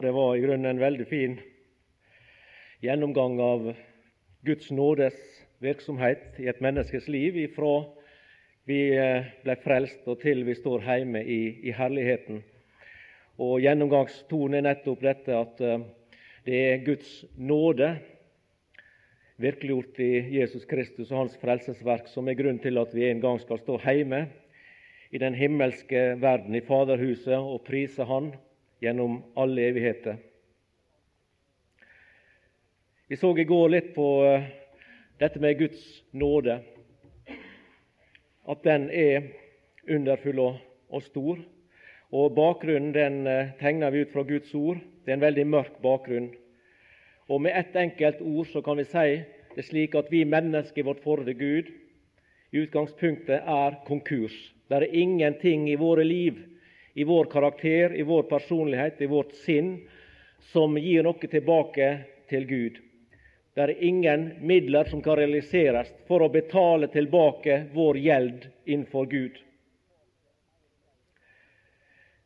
Det var i grunnen en veldig fin gjennomgang av Guds nådes virksomhet i et menneskes liv ifra vi eh, ble frelst og til vi står hjemme i, i herligheten. Og Gjennomgangstonen er nettopp dette at eh, det er Guds nåde virkeliggjort i Jesus Kristus og Hans frelsesverk som er grunnen til at vi en gang skal stå hjemme i den himmelske verden, i Faderhuset, og prise Han gjennom alle evigheter. Vi så i går litt på eh, dette med Guds nåde, at den er underfull og stor. Og Bakgrunnen den eh, tegner vi ut fra Guds ord. Det er en veldig mørk bakgrunn. Og Med ett enkelt ord så kan vi si det slik at vi mennesker i vårt forhold til Gud i utgangspunktet er konkurs. Det er ingenting i våre liv i vår karakter, i vår personlighet, i vårt sinn, som gir noe tilbake til Gud. Det er ingen midler som kan realiseres for å betale tilbake vår gjeld innenfor Gud.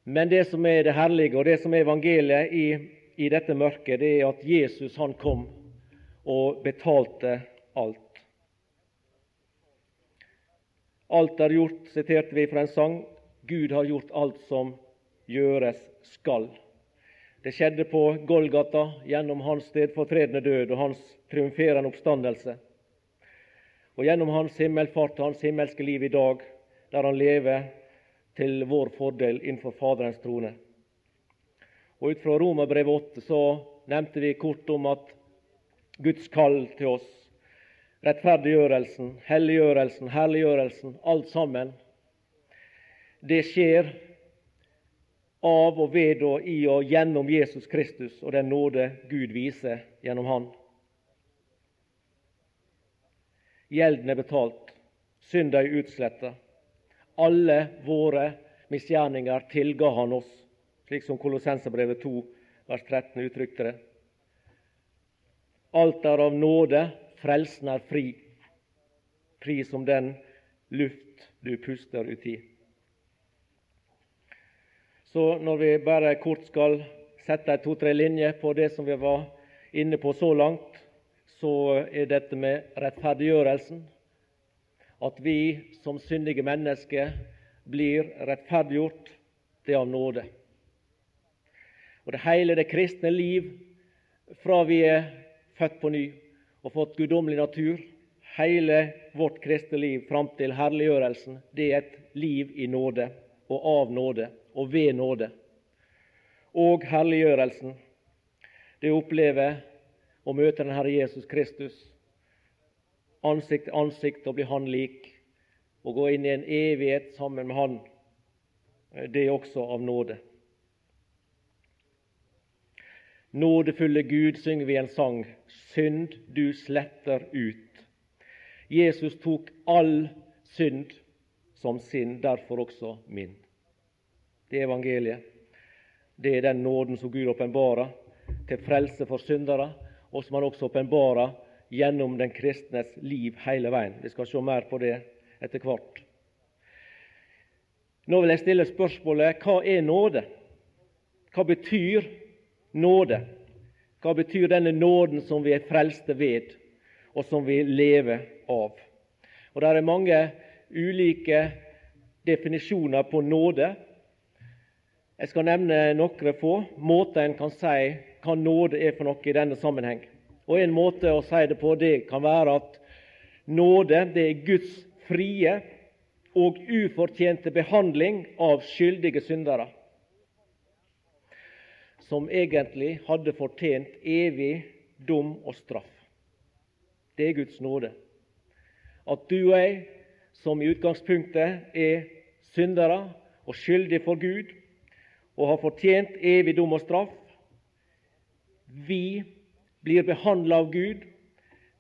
Men det som er det herlige, og det som er evangeliet i, i dette mørket, det er at Jesus han kom og betalte alt. Alt er gjort, siterte vi fra en sang. Gud har gjort alt som gjøres skal. Det skjedde på Golgata gjennom hans stedfortredende død og hans triumferende oppstandelse. Og gjennom hans himmelfart og hans himmelske liv i dag, der han lever til vår fordel innenfor Faderens trone. Og Ut fra Romerbrevet 8 så nevnte vi kort om at Guds kall til oss, rettferdiggjørelsen, helliggjørelsen, herliggjørelsen, alt sammen det skjer av og ved og i og gjennom Jesus Kristus og den nåde Gud viser gjennom Han. Gjelden er betalt, synda er utsletta. Alle våre misgjerninger tilga Han oss, slik som Kolossenserbrevet 2, vers 13 uttrykte det. Alt er av nåde, frelsen er fri, fri som den luft du puster uti. Så når vi bare kort skal sette to-tre linjer på det som vi var inne på så langt, så er dette med rettferdiggjørelsen. At vi som syndige mennesker blir rettferdiggjort, det er av nåde. Og det hele det kristne liv, fra vi er født på ny og fått guddommelig natur, hele vårt kristne liv fram til herliggjørelsen, det er et liv i nåde og av nåde og ved nåde. Og herliggjørelsen, det å oppleve å møte den Herre Jesus Kristus ansikt til ansikt og bli Han lik, og gå inn i en evighet sammen med Han, det er også av nåde. Nådefulle Gud, synger vi en sang. Synd du sletter ut. Jesus tok all synd som sin, derfor også min. Det er evangeliet. Det er den nåden som Gud åpenbarer til frelse for syndere, og som Han også åpenbarer gjennom den kristnes liv hele veien. Vi skal se mer på det etter hvert. Nå vil jeg stille spørsmålet hva er nåde? Hva betyr nåde? Hva betyr denne nåden som vi er frelste ved, og som vi lever av? Og Det er mange ulike definisjoner på nåde. Jeg skal nevne noen få måter en kan si hva nåde er for noe i denne sammenheng. Og En måte å si det på det kan være at nåde det er Guds frie og ufortjente behandling av skyldige syndere, som egentlig hadde fortjent evig dom og straff. Det er Guds nåde. At du og jeg, som i utgangspunktet er syndere og skyldige for Gud, og har fortjent evig dom og straff. Vi blir behandla av Gud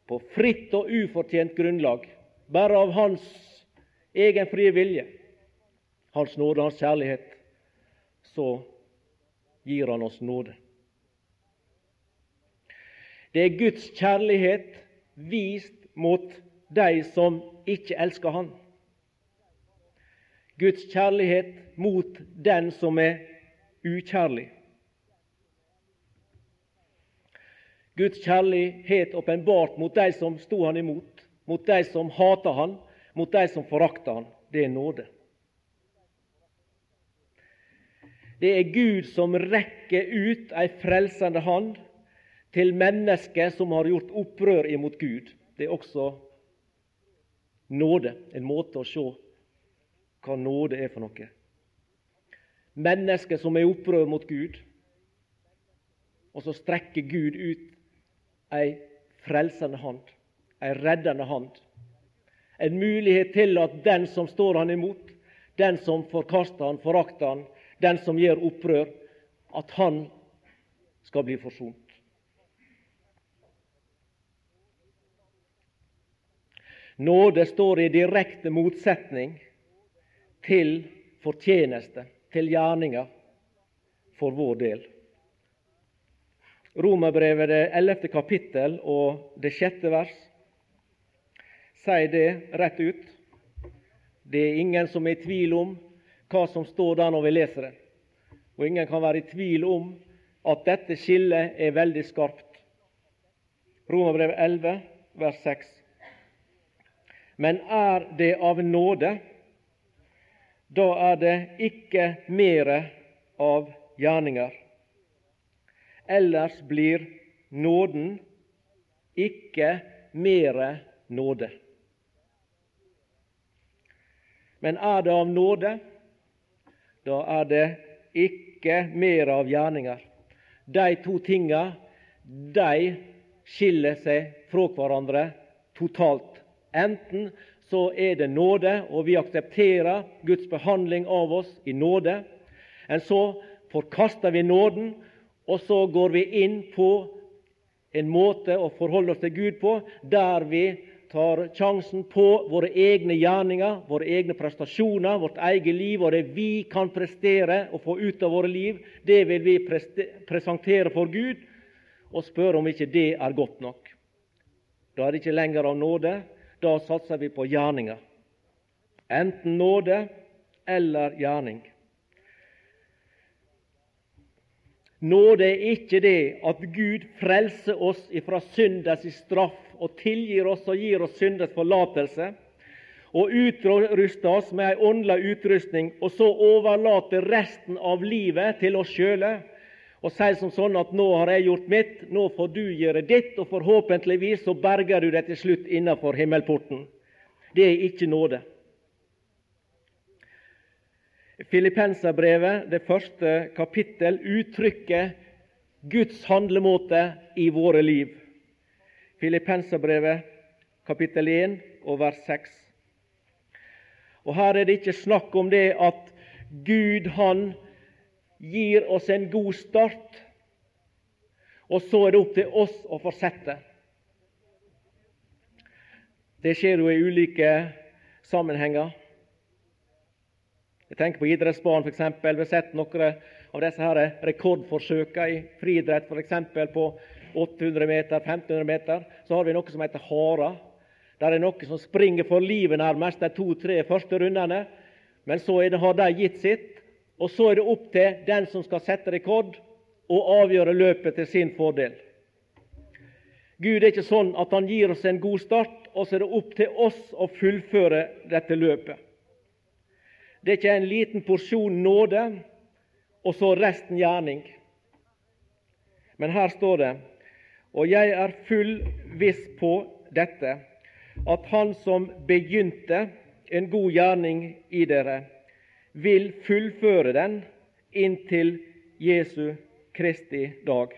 på fritt og ufortjent grunnlag, bare av Hans egen frie vilje, Hans nåde, og Hans kjærlighet. Så gir Han oss nåde. Det er Guds kjærlighet vist mot de som ikke elsker Han. Guds kjærlighet mot den som er ukjærlig. Guds kjærlighet åpenbart mot de som sto han imot, mot de som hata han, mot de som forakta han. Det er nåde. Det er Gud som rekker ut ei frelsende hand til mennesker som har gjort opprør imot Gud. Det er også nåde, en måte å se hva nåde er for noe. Mennesker som er i opprør mot Gud, og så strekker Gud ut ei frelsende hand, ei reddende hand. En mulighet til at den som står han imot, den som forkaster han, forakter han, den som gjør opprør, at han skal bli forsont. Nåde står i direkte motsetning til fortjeneste, til gjerninger, for vår del. Romerbrevet det ellevte kapittel og det sjette vers sier det rett ut. Det er ingen som er i tvil om hva som står der når vi leser det. Og ingen kan være i tvil om at dette skillet er veldig skarpt. Romerbrevet 11, vers 6. Men er det av nåde, da er det ikke mere av gjerninger. Ellers blir nåden ikke mere nåde. Men er det av nåde, da er det ikke mer av gjerninger. De to tinga de skiller seg fra hverandre totalt. Enten så er det nåde, og vi aksepterer Guds behandling av oss i nåde. Men så forkaster vi nåden, og så går vi inn på en måte å forholde oss til Gud på der vi tar sjansen på våre egne gjerninger, våre egne prestasjoner, vårt eget liv og det vi kan prestere og få ut av våre liv. Det vil vi presentere for Gud og spørre om ikke det er godt nok. Da er det ikke lenger av nåde. Da satser vi på gjerninger. Enten nåde eller gjerning. Nåde er ikke det at Gud frelser oss ifra syndens straff og tilgir oss og gir oss syndens forlatelse, og utruster oss med ei åndelig utrustning, og så overlater resten av livet til oss sjøle og sier som sånn at 'nå har jeg gjort mitt, nå får du gjøre ditt', og forhåpentligvis så berger du deg til slutt innenfor himmelporten. Det er ikke nåde. Filippenserbrevet, det første kapittel, uttrykker Guds handlemåte i våre liv. Filippenserbrevet, kapittel 1 og vers 6. Og Her er det ikke snakk om det at Gud han gir oss en god start, og så er det opp til oss å fortsette. Det skjer jo i ulike sammenhenger. Jeg tenker på idrettsbanen f.eks. Vi har sett noen av disse her rekordforsøkene i friidrett, f.eks. på 800 meter, 1500 meter. Så har vi noe som heter harer. Der er noen som springer for livet nærmest de to-tre første rundene. Men så har de gitt sitt, og så er det opp til den som skal sette rekord, å avgjøre løpet til sin fordel. Gud er ikke sånn at han gir oss en god start, og så er det opp til oss å fullføre dette løpet. Det er ikke en liten porsjon nåde og så resten gjerning. Men her står det og jeg er full viss på dette, at Han som begynte en god gjerning i dere, vil fullføre den inntil Jesu Kristi dag.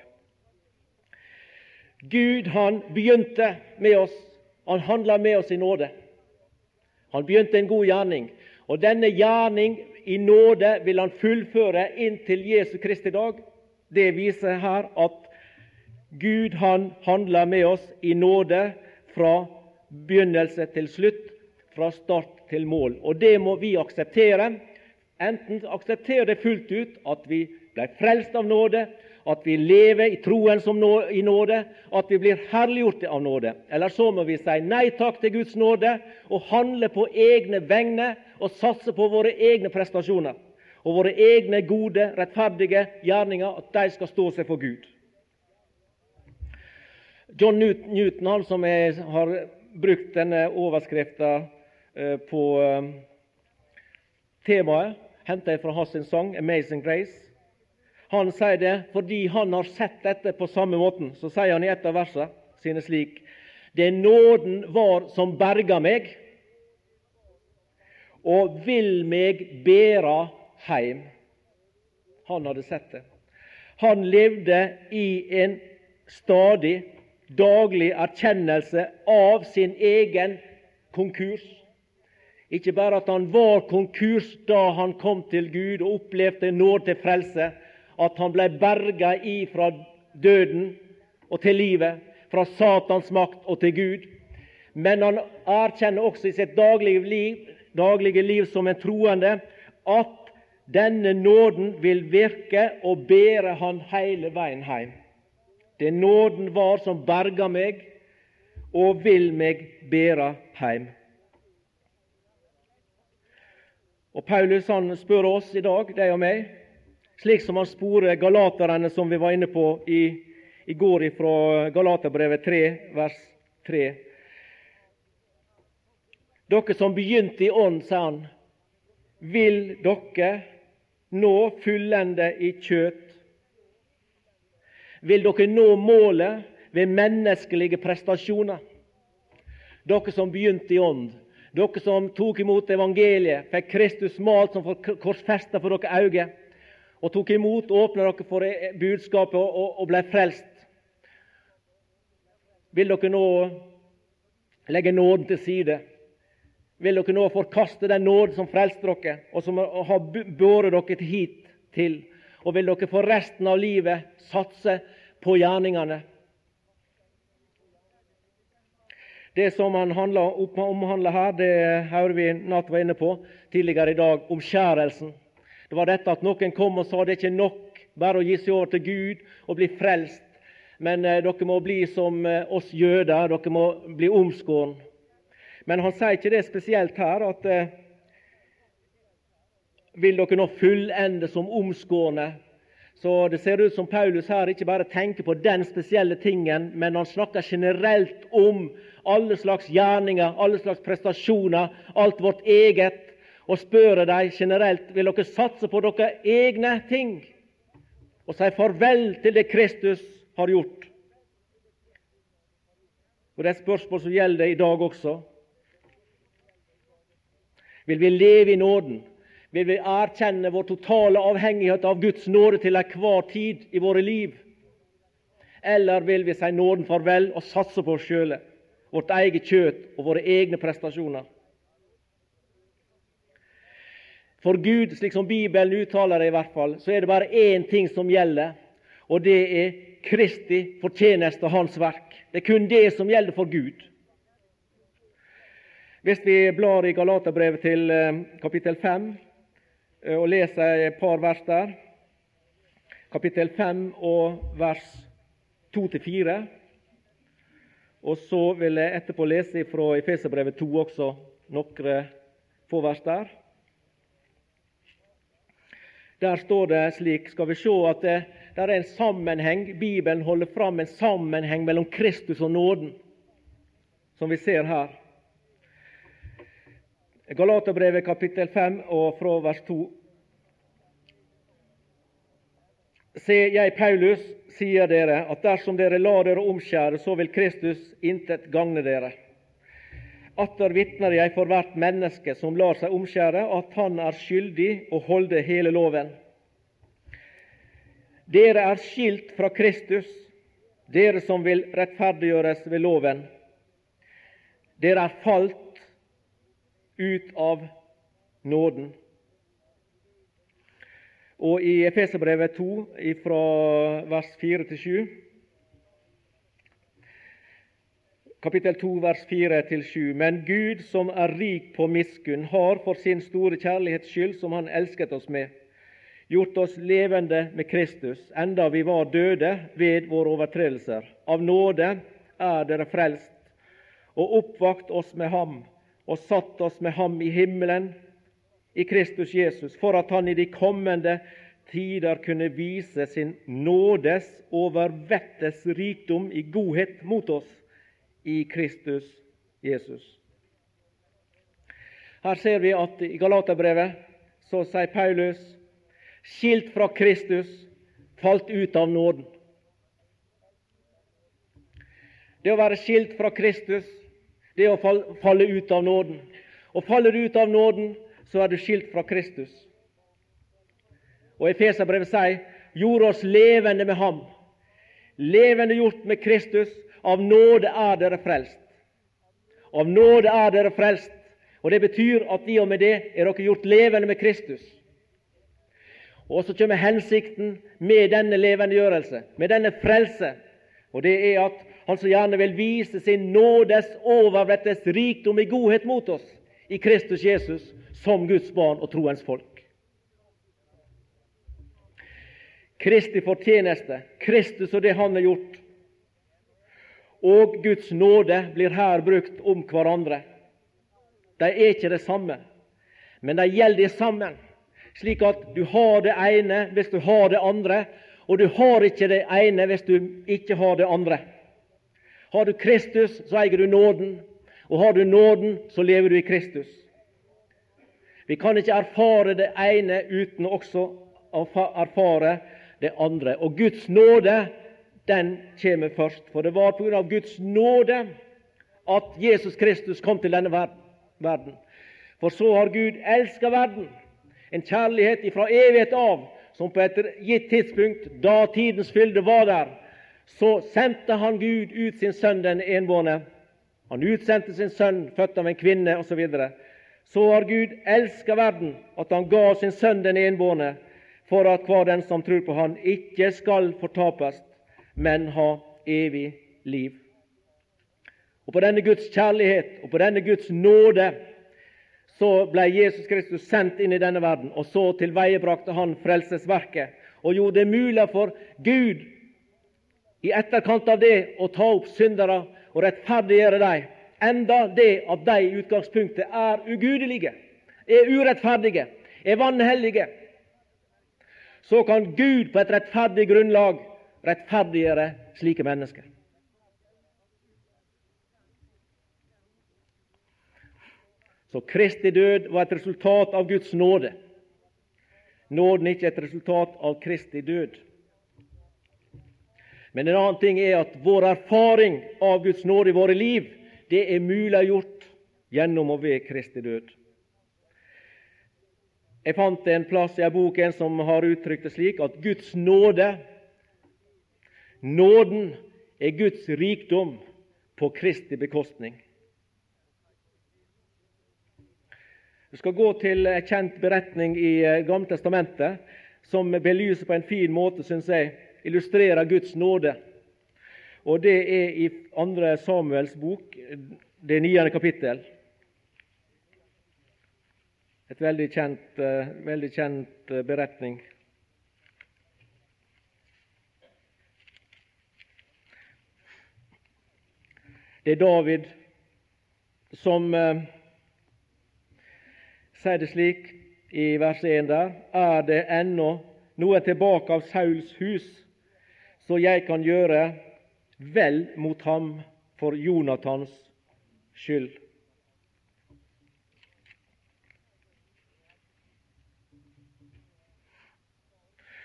Gud han begynte med oss. Han handla med oss i nåde. Han begynte en god gjerning. Og denne gjerning i nåde vil han fullføre inntil Jesu Kristi dag. Det viser her at Gud han handler med oss i nåde fra begynnelse til slutt, fra start til mål. Og det må vi akseptere. Enten aksepterer det fullt ut, at vi ble frelst av nåde, at vi lever i troen som nå, i nåde, at vi blir herliggjort av nåde. Eller så må vi si nei takk til Guds nåde og handle på egne vegne og satse på våre egne prestasjoner og våre egne gode, rettferdige gjerninger, at de skal stå seg for Gud. John Newton, han som er, har brukt denne overskrifta eh, på eh, temaet, henta fra hans sang 'Amazing Grace'. Han sier det fordi han har sett dette på samme måten. Så sier han i et av versene sine slik Det nåden var som berga meg, og vil meg bæra heim. Han hadde sett det. Han levde i en stadig, daglig erkjennelse av sin egen konkurs. Ikke bare at han var konkurs da han kom til Gud og opplevde nåd til frelse, at han ble berga ifra døden og til livet, fra Satans makt og til Gud. Men han erkjenner også i sitt daglige liv, daglige liv som en troende at denne nåden vil virke og bære han hele veien hjem. Det nåden var som berga meg og vil meg bære hjem. Og Paulus han spør oss i dag, deg og meg, slik som han sporer galaterne, som vi var inne på i, i går fra Galaterbrevet 3, vers 3. Dere som begynte i ånd, sier han, vil dere nå fullende i kjøt? Vil dere nå målet ved menneskelige prestasjoner? Dere som begynte i ånd, dere som tok imot evangeliet, fikk Kristus malt som korsfesta for dere øyne, og tok imot, åpna dere for budskapet og, og, og ble frelst. Vil dere nå legge nåden til side? Vil dere nå forkaste den nåde som frelste dere, og som har båret dere hit til? Og vil dere for resten av livet satse på gjerningene? Det som han omhandler her, det hører vi Natt var inne på tidligere i dag, omskjærelsen. Det var dette at noen kom og sa det er ikke nok bare å gi seg over til Gud og bli frelst, men eh, dere må bli som eh, oss jøder, dere må bli omskåren. Men han sier ikke det spesielt her, at eh, vil dere nå fullende som omskårne? Så det ser ut som Paulus her ikke bare tenker på den spesielle tingen, men han snakker generelt om alle slags gjerninger, alle slags prestasjoner, alt vårt eget, og spør dem generelt vil dere satse på deres egne ting og si farvel til det Kristus har gjort. Og Det er et spørsmål som gjelder i dag også. Vil vi leve i nåden? Vil vi erkjenne vår totale avhengighet av Guds nåde til enhver tid i våre liv? Eller vil vi si nåden farvel og satse på oss sjøle? vårt eget kjøtt og våre egne prestasjoner. For Gud, slik som Bibelen uttaler det i hvert fall, så er det bare én ting som gjelder, og det er Kristi fortjeneste og Hans verk. Det er kun det som gjelder for Gud. Hvis vi blar i Galaterbrevet til eh, kapittel 5 eh, og leser et par vers der, kapittel 5 og vers 2-4 og så vil jeg etterpå lese fra Efeserbrevet 2 også, noen få vers der. Der står det slik, skal vi se at det, der er en sammenheng. Bibelen holder fram en sammenheng mellom Kristus og nåden, som vi ser her. Galaterbrevet kapittel 5 og fra vers 2. Se, jeg, Paulus, sier dere at dersom dere lar dere omskjære, så vil Kristus intet gagne dere. Atter vitner jeg for hvert menneske som lar seg omskjære, at han er skyldig å holde hele loven. Dere er skilt fra Kristus, dere som vil rettferdiggjøres ved loven. Dere er falt ut av nåden. Og i Efeserbrevet 2, fra vers 4 til 7 Kapittel 2, vers 4-7. Men Gud, som er rik på miskunn, har for sin store kjærlighets skyld, som Han elsket oss med, gjort oss levende med Kristus, enda vi var døde ved våre overtredelser. Av nåde er dere frelst, og oppvakt oss med Ham, og satt oss med Ham i himmelen i Kristus Jesus, for at han i de kommende tider kunne vise sin nådes overvettes rikdom i godhet mot oss i Kristus Jesus. Her ser vi at i Galaterbrevet så sier Paulus skilt fra Kristus, falt ut av nåden. Det å være skilt fra Kristus, det er å falle ut av nåden. Og faller du ut av nåden, så er du skilt fra Kristus. Og Efeserbrevet sier gjorde oss levende med ham. Levende gjort med Kristus. Av nåde er dere frelst. Av nåde er dere frelst. Og Det betyr at i og med det er dere gjort levende med Kristus. Og så kommer hensikten med denne levendegjørelse, med denne frelse. Og det er at Han som gjerne vil vise sin nådes overvettes rikdom i godhet mot oss i Kristus Jesus som Guds barn og troens folk. Kristi fortjeneste, Kristus og det Han har gjort, og Guds nåde blir her brukt om hverandre. De er ikke det samme, men de gjelder sammen slik at du har det ene hvis du har det andre, og du har ikke det ene hvis du ikke har det andre. Har du Kristus, så eier du nåden, og har du nåden, så lever du i Kristus. Vi kan ikke erfare det ene uten også å erfare det andre. Og Guds nåde, den kommer først. For det var på grunn av Guds nåde at Jesus Kristus kom til denne verden. For så har Gud elska verden en kjærlighet fra evighet av, som på et gitt tidspunkt, da tidens fylde var der, så sendte han Gud ut sin sønn den enbårne. Han utsendte sin sønn, født av en kvinne, osv. Så, videre. så har Gud elska verden, at han ga sin sønn den enbårne, for at hver den som tror på Han, ikke skal fortapes, men ha evig liv. Og På denne Guds kjærlighet og på denne Guds nåde så ble Jesus Kristus sendt inn i denne verden, og så tilveiebrakte han frelsesverket og gjorde det mulig for Gud i etterkant av det å ta opp syndere og rettferdiggjøre dem, enda det at de i utgangspunktet er ugudelige, er urettferdige, er vanhellige. Så kan Gud på et rettferdig grunnlag rettferdiggjøre slike mennesker. Så Kristi død var et resultat av Guds nåde. Nåden er ikke et resultat av Kristi død. Men en annen ting er at vår erfaring av Guds nåde i våre liv det er muliggjort gjennom og ved Kristi død. Jeg fant en plass i en bok en som har uttrykt det slik at Guds nåde Nåden er Guds rikdom på Kristi bekostning. Vi skal gå til en kjent beretning i Gamle testamentet som belyser på en fin måte, syns jeg, illustrerer Guds nåde. Og Det er i 2. Samuels bok, det niende kapittel. Et veldig kjent, eh, veldig kjent eh, beretning. Det er David som sier det slik i vers 1 der, er det ennå noe tilbake av Sauls hus, så jeg kan gjøre vel mot ham for Jonathans skyld.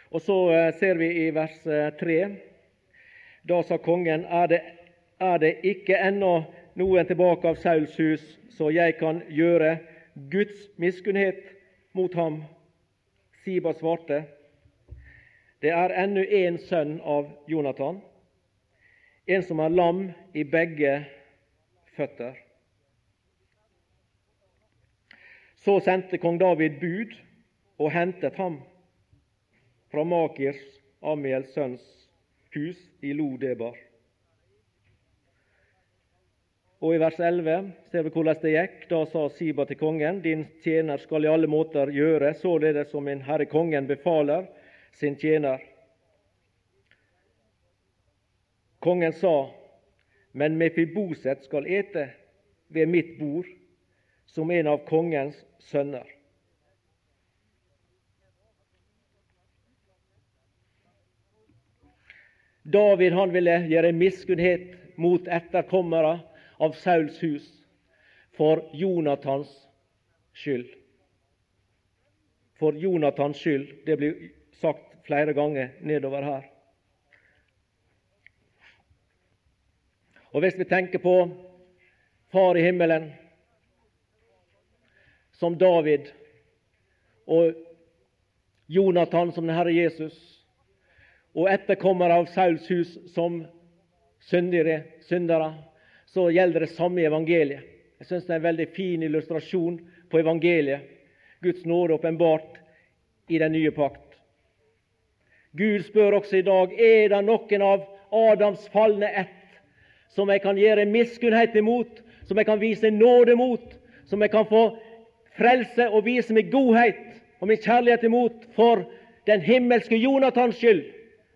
Og Så eh, ser vi i vers 3. Eh, da sa kongen, er det, er det ikke ennå noen tilbake av Sauls hus, så jeg kan gjøre Guds miskunnhet mot ham. Siba svarte, det er ennå én sønn av Jonathan, en som er lam i begge føtter. Så sendte kong David bud og hentet ham fra Makirs, Amiels sønns hus i Lodebar. Og I vers 11 ser vi hvordan det gikk. Da sa Siba til kongen.: Din tjener skal i alle måter gjøre således som min herre kongen befaler sin tjener. Kongen sa, men Mefiboset skal ete ved mitt bord som en av kongens sønner. David han ville gjøre miskunnhet mot etterkommere av Sauls hus for Jonathans skyld. For Jonathans skyld. Det blir sagt flere ganger nedover her. Og Hvis vi tenker på Far i himmelen som David og Jonathan som den Herre Jesus, og etterkommere av Sauls hus som syndere, syndere, så gjelder det samme evangeliet. Jeg syns det er en veldig fin illustrasjon på evangeliet. Guds nåde åpenbart i den nye pakt. Gud spør også i dag er det noen av Adams falne ett som jeg kan gjøre miskunnhet imot, som jeg kan vise nåde mot, som jeg kan få frelse og vise min godhet og min kjærlighet imot for den himmelske Jonathans skyld,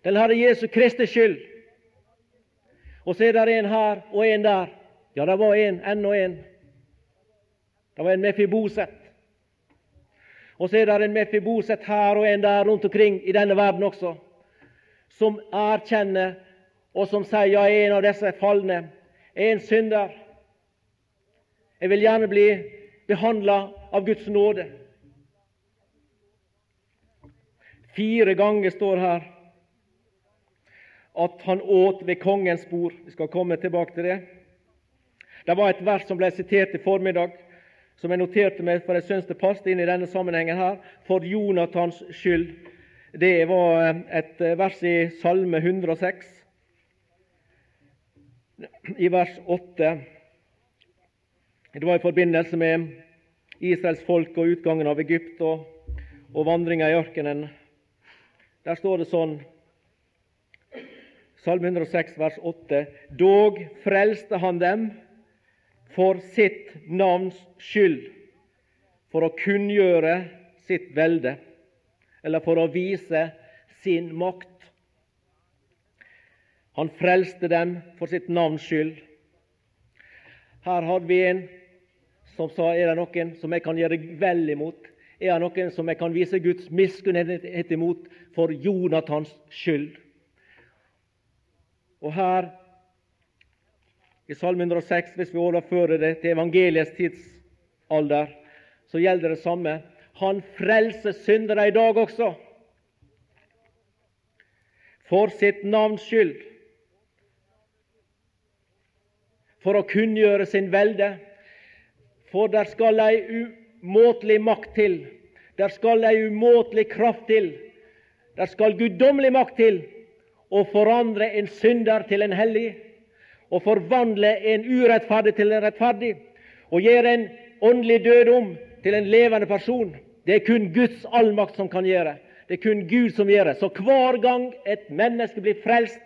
den Herre Jesu Kristi skyld. Og så er det en her og en der. Ja, det var en, enda en. Det var en Mefiboset. Og så er det en Mefiboset her og en der rundt omkring i denne verden også, som erkjenner og som sier ja, en av disse falne, er en synder. Jeg vil gjerne bli behandla av Guds nåde. Fire ganger står her at han åt ved kongens bord. Vi skal komme tilbake til det. Det var et vers som ble sitert i formiddag, som jeg noterte meg, for jeg syns det passet inn i denne sammenhengen her. For Jonathans skyld. Det var et vers i Salme 106 i vers 8. Det var i forbindelse med Israels folk og utgangen av Egypt og, og vandringa i ørkenen. Der står det sånn Salme 106, vers 8. Dog frelste han dem for sitt navns skyld, for å kunngjøre sitt velde, eller for å vise sin makt. Han frelste dem for sitt navns skyld. Her hadde vi en som sa er det noen som jeg kan gjøre vel imot? Er det noen som jeg kan vise Guds miskunnhet imot for Jonathans skyld? Og her i Salme 106, hvis vi overfører det til evangeliets tidsalder, så gjelder det samme. Han frelser syndere i dag også, for sitt navns skyld. for å kunngjøre sin velde. For der skal ei umåtelig makt til. Der skal ei umåtelig kraft til. Der skal guddommelig makt til å forandre en synder til en hellig, og forvandle en urettferdig til en rettferdig, og gjøre en åndelig død om til en levende person. Det er kun Guds allmakt som kan gjøre. Det er kun Gud som gjør det. Så hver gang et menneske blir frelst,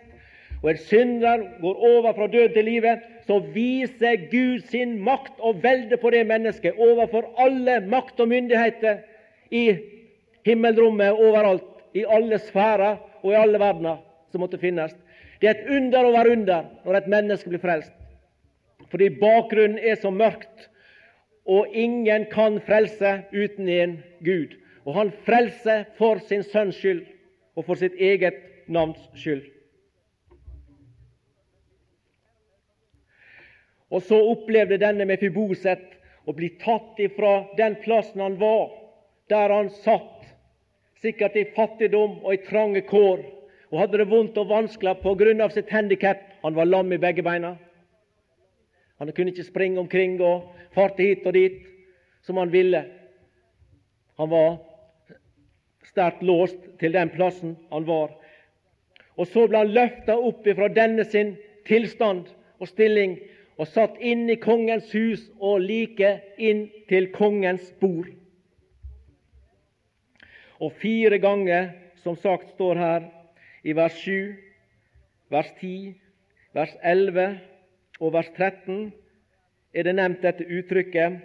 og en synder går over fra død til livet, så viser Gud sin makt og velde på det mennesket overfor alle makt og myndigheter i himmelrommet overalt, i alle sfærer og i alle verdener som måtte finnes. Det er et under over under når et menneske blir frelst. Fordi bakgrunnen er så mørkt, og ingen kan frelse uten en Gud. Og han frelser for sin sønns skyld og for sitt eget navns skyld. Og så opplevde denne Mefiboset å bli tatt ifra den plassen han var, der han satt, sikkert i fattigdom og i trange kår, og hadde det vondt og vanskelig av sitt handikap. Han var lam i begge beina. Han kunne ikke springe omkring og farte hit og dit som han ville. Han var sterkt låst til den plassen han var. Og så ble han løfta opp ifra denne sin tilstand og stilling og satt inn i kongens hus og like inn til kongens bord. Og fire ganger, som sagt står her i vers 7, vers 10, vers 11 og vers 13, er det nevnt dette uttrykket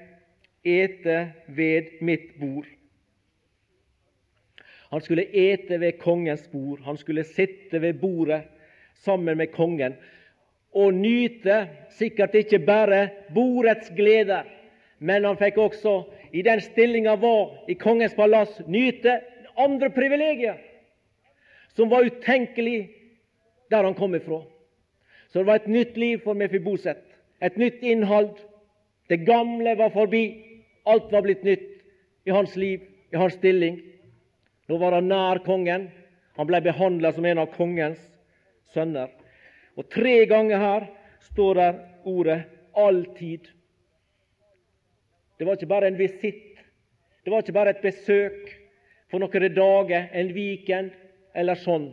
'ete ved mitt bord'. Han skulle ete ved kongens bord. Han skulle sitte ved bordet sammen med kongen og nyte sikkert ikke bare bordets gleder, men han fikk også, i den stillinga var i kongens palass, nyte andre privilegier som var utenkelig der han kom ifra. Så det var et nytt liv for Mefiboset. Et nytt innhold. Det gamle var forbi. Alt var blitt nytt i hans liv, i hans stilling. Nå var han nær kongen. Han ble behandla som en av kongens sønner. Og tre ganger her står der ordet 'alltid'. Det var ikke bare en visitt. Det var ikke bare et besøk for noen dager, en weekend eller sånn.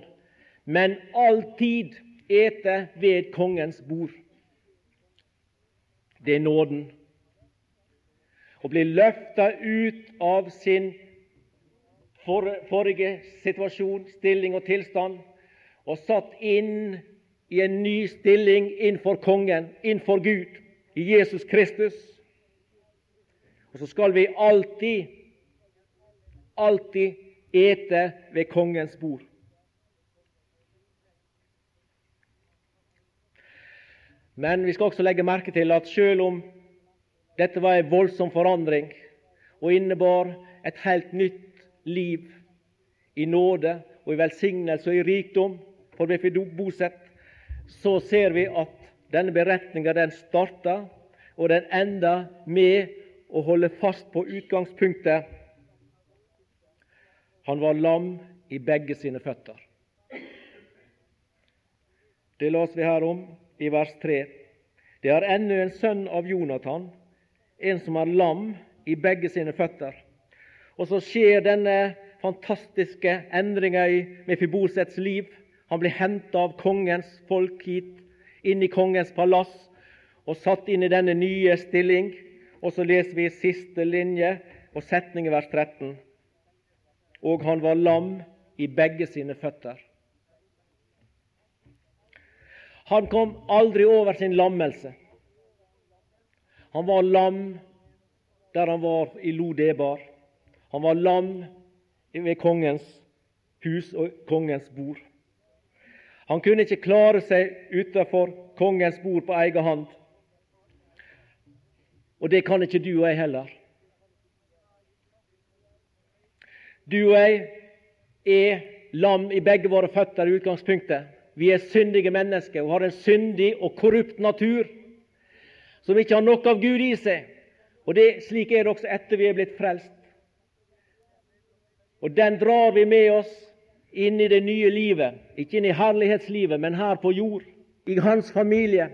Men alltid ete ved kongens bord. Det er nåden. Å bli løfta ut av sin for, forrige situasjon, stilling og tilstand, og satt inn i en ny stilling innenfor Kongen, innenfor Gud, i Jesus Kristus. Og så skal vi alltid, alltid ete ved kongens bord. Men vi skal også legge merke til at selv om dette var en voldsom forandring og innebar et helt nytt liv i nåde og i velsignelse og i rikdom for vi fikk bosett, så ser vi at denne beretninga den starta, og den enda med å holde fast på utgangspunktet. Han var lam i begge sine føtter. Det las vi her om i vers 3. Det er ennå en sønn av Jonathan, en som er lam i begge sine føtter. Og så skjer denne fantastiske endringa i Mefibosets liv. Han blir henta av kongens folk hit, inn i kongens palass, og satt inn i denne nye stilling. Og så leser vi siste linje og setning i vers 13. Og han var lam i begge sine føtter. Han kom aldri over sin lammelse. Han var lam der han var i Lodebar. Han var lam ved kongens hus og kongens bord. Han kunne ikke klare seg utenfor kongens bord på egen hånd. Og det kan ikke du og jeg heller. Du og jeg er lam i begge våre føtter i utgangspunktet. Vi er syndige mennesker og har en syndig og korrupt natur som ikke har noe av Gud i seg. Og det, Slik er det også etter vi er blitt frelst. Og Den drar vi med oss inn i det nye livet, ikke inn i herlighetslivet, men her på jord, i hans familie,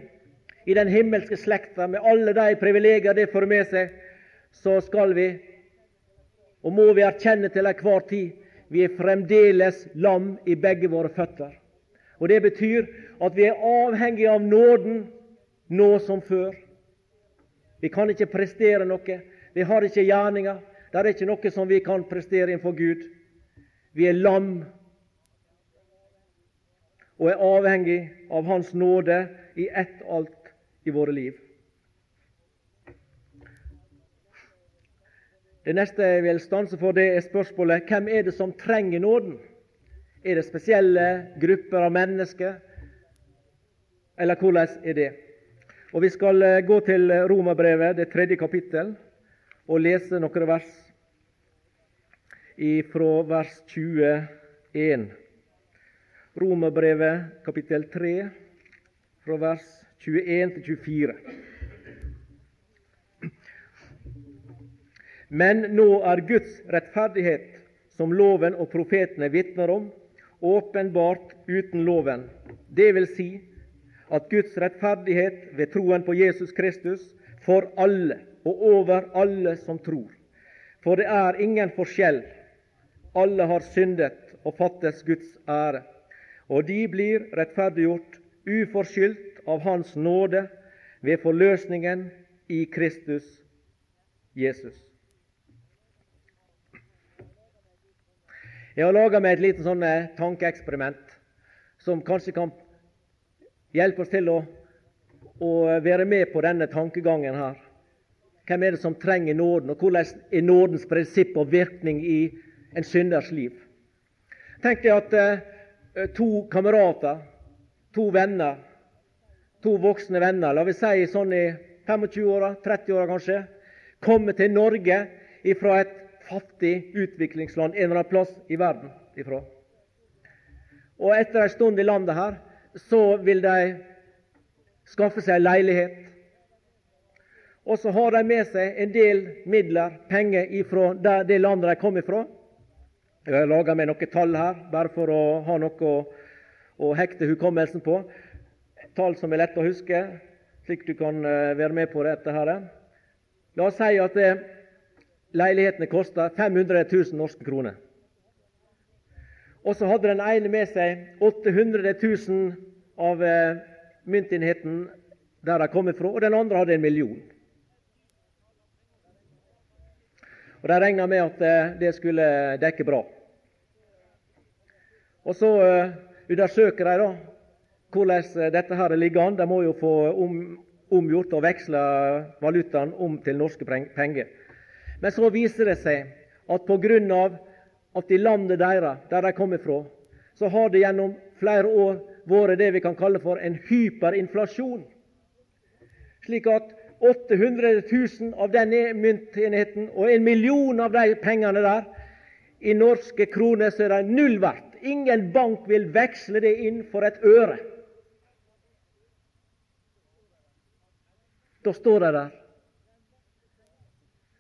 i den himmelske slekta, med alle de privilegier det fører med seg, så skal vi, og må vi erkjenne til enhver tid, vi er fremdeles lam i begge våre føtter. Og Det betyr at vi er avhengige av nåden nå som før. Vi kan ikke prestere noe. Vi har ikke gjerninger. Det er ikke noe som vi kan prestere innenfor Gud. Vi er lam og er avhengig av Hans nåde i ett alt i våre liv. Det neste jeg vil stanse for, det er spørsmålet hvem er det som trenger nåden? Er det spesielle grupper av mennesker, eller hvordan er det? Og Vi skal eh, gå til Romerbrevet, det tredje kapittel, og lese noen vers fra vers 21. Romerbrevet kapittel 3, fra vers 21 til 24. Men nå er Guds rettferdighet, som loven og profetene vitner om, åpenbart uten loven. Det vil si at Guds rettferdighet ved troen på Jesus Kristus for alle og over alle som tror. For det er ingen forskjell. Alle har syndet og fattes Guds ære. Og de blir rettferdiggjort uforskyldt av Hans nåde ved forløsningen i Kristus Jesus. Jeg har laga meg et lite sånn eh, tankeeksperiment som kanskje kan hjelpe oss til å, å, være med på denne tankegangen her. Hvem er det som trenger nåden, og hvordan er nådens prinsipp og virkning i en synders liv? Tenk deg at eh, to kamerater, to venner, to voksne venner, la vi si sånn i 25-åra, 30-åra kanskje, kommer til Norge fra et fattig utviklingsland en eller annen plass i verden ifra. Og etter en stund i landet her, så vil de skaffe seg leilighet. Og så har de med seg en del midler, penger, ifra det landet de kom ifra. Jeg har laga meg noen tall her, bare for å ha noe å, å hekte hukommelsen på. Tall som er lette å huske, slik du kan eh, være med på dette. her. La oss si at eh, leilighetene kosta 500 000 norske kroner. Og så hadde den ene med seg 800 000 av eh, myntenheten der de kom fra, og den andre hadde en million. Og De regna med at eh, det skulle dekke bra. Og Så uh, undersøker de da hvordan eh, dette her ligger an. De må jo få om, omgjort og veksla valutaen om til norske penger. Men så viser det seg at pga. at i landet deres, der de kommer fra, så har det gjennom flere år vært det vi kan kalle for en hyperinflasjon. Slik at 800 000 av den myntenheten og en million av de pengene der i norske kroner, så er det null verdt. Ingen bank vil veksle det inn for et øre. Da står de der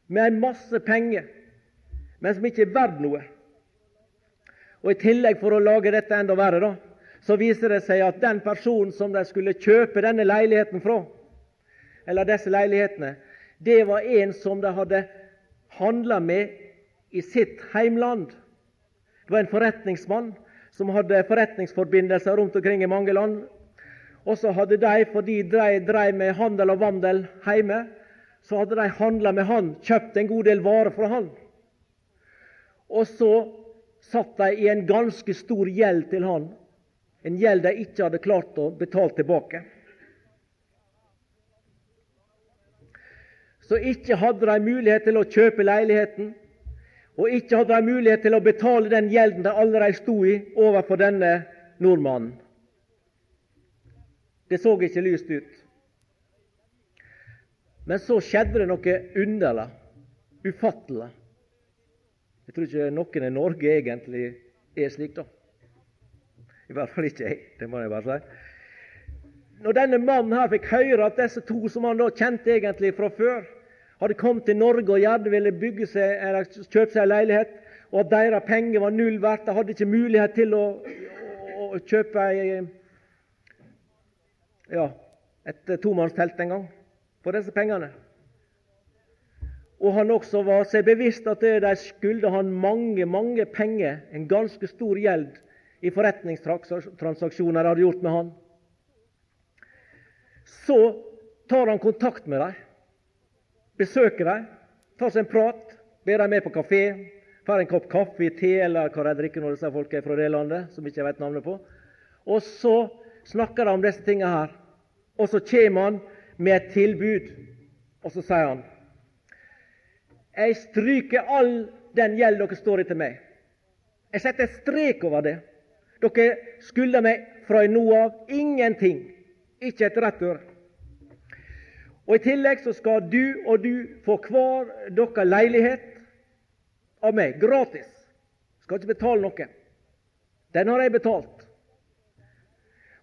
med en masse penger, men som ikke er verdt noe. Og I tillegg, for å lage dette enda verre, da, så viser det seg at den personen som de skulle kjøpe denne leiligheten fra, eller disse leilighetene, det var en som de hadde handla med i sitt heimland. Det var en forretningsmann som hadde forretningsforbindelser rundt omkring i mange land. Og så hadde de, fordi de drev med handel og vandel hjemme, så hadde de handla med han, kjøpt en god del varer fra han. Og så satt de i en ganske stor gjeld til han, en gjeld de ikke hadde klart å betale tilbake. Så ikke hadde de mulighet til å kjøpe leiligheten, og ikke hadde de mulighet til å betale den gjelden de allerede sto i overfor denne nordmannen. Det så ikke lyst ut. Men så skjedde det noe underlig, ufattelig. Jeg tror ikke noen i Norge egentlig er slik, da. I hvert fall ikke jeg. Det må jeg bare si. Når denne mannen her fikk høre at disse to som han da kjente egentlig fra før, hadde kommet til Norge og gjerne ville bygge seg, eller kjøpe seg en leilighet, og at deres penger var null verdt, de hadde ikke mulighet til å, å, å kjøpe ei, ja, et tomannstelt engang for disse pengene. Og han også var seg bevisst at de skyldte han mange, mange penger, en ganske stor gjeld, i forretningstransaksjoner de hadde gjort med han. Så tar han kontakt med dem, besøker dem, tar seg en prat, ber dem med på kafé, får en kopp kaffe, te eller hva de drikker når disse folk er fra det landet, som ikke jeg vet navnet på. Og så snakker de om disse tingene her. Og så kommer han med et tilbud, og så sier han jeg stryker all den gjeld dere står i til meg. Jeg setter strek over det. Dere skylder meg fra nå av ingenting. Ikke et rett øre. Og I tillegg så skal du og du få hver deres leilighet av meg, gratis. Skal ikke betale noe. Den har jeg betalt.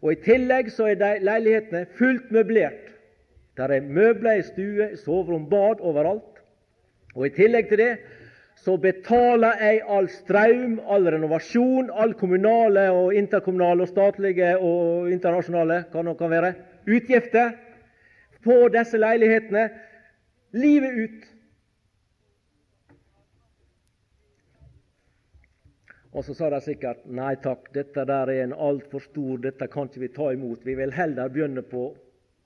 Og I tillegg så er leilighetene fullt møblert. Der er møbler i stue, soverom, bad overalt. Og I tillegg til det så betaler jeg all strøm, all renovasjon, all kommunale og interkommunale og statlige og internasjonale hva det kan være, utgifter på disse leilighetene livet ut. Og så sa de sikkert nei takk, dette der er en altfor stor, dette kan ikke vi ta imot. Vi vil heller begynne på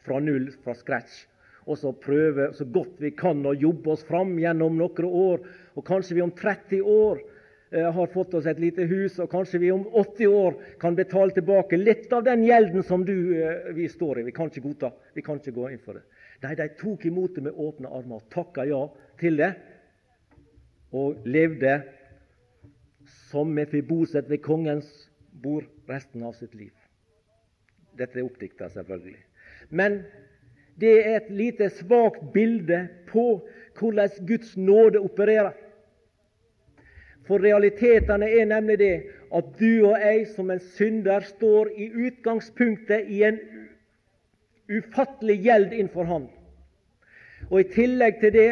fra null, fra scratch. Og så prøve så godt vi kan å jobbe oss fram gjennom noen år. Og kanskje vi om 30 år eh, har fått oss et lite hus, og kanskje vi om 80 år kan betale tilbake litt av den gjelden som du, eh, vi står i. Vi kan ikke godta. Vi kan ikke gå inn for det. Nei, de tok imot det med åpne armer og takka ja til det. Og levde som Mefiboset ved kongens bord resten av sitt liv. Dette er oppdikta, selvfølgelig. Men det er et lite svakt bilde på hvordan Guds nåde opererer. For realitetene er nemlig det at du og jeg som en synder står i utgangspunktet i en ufattelig gjeld innenfor Han. Og I tillegg til det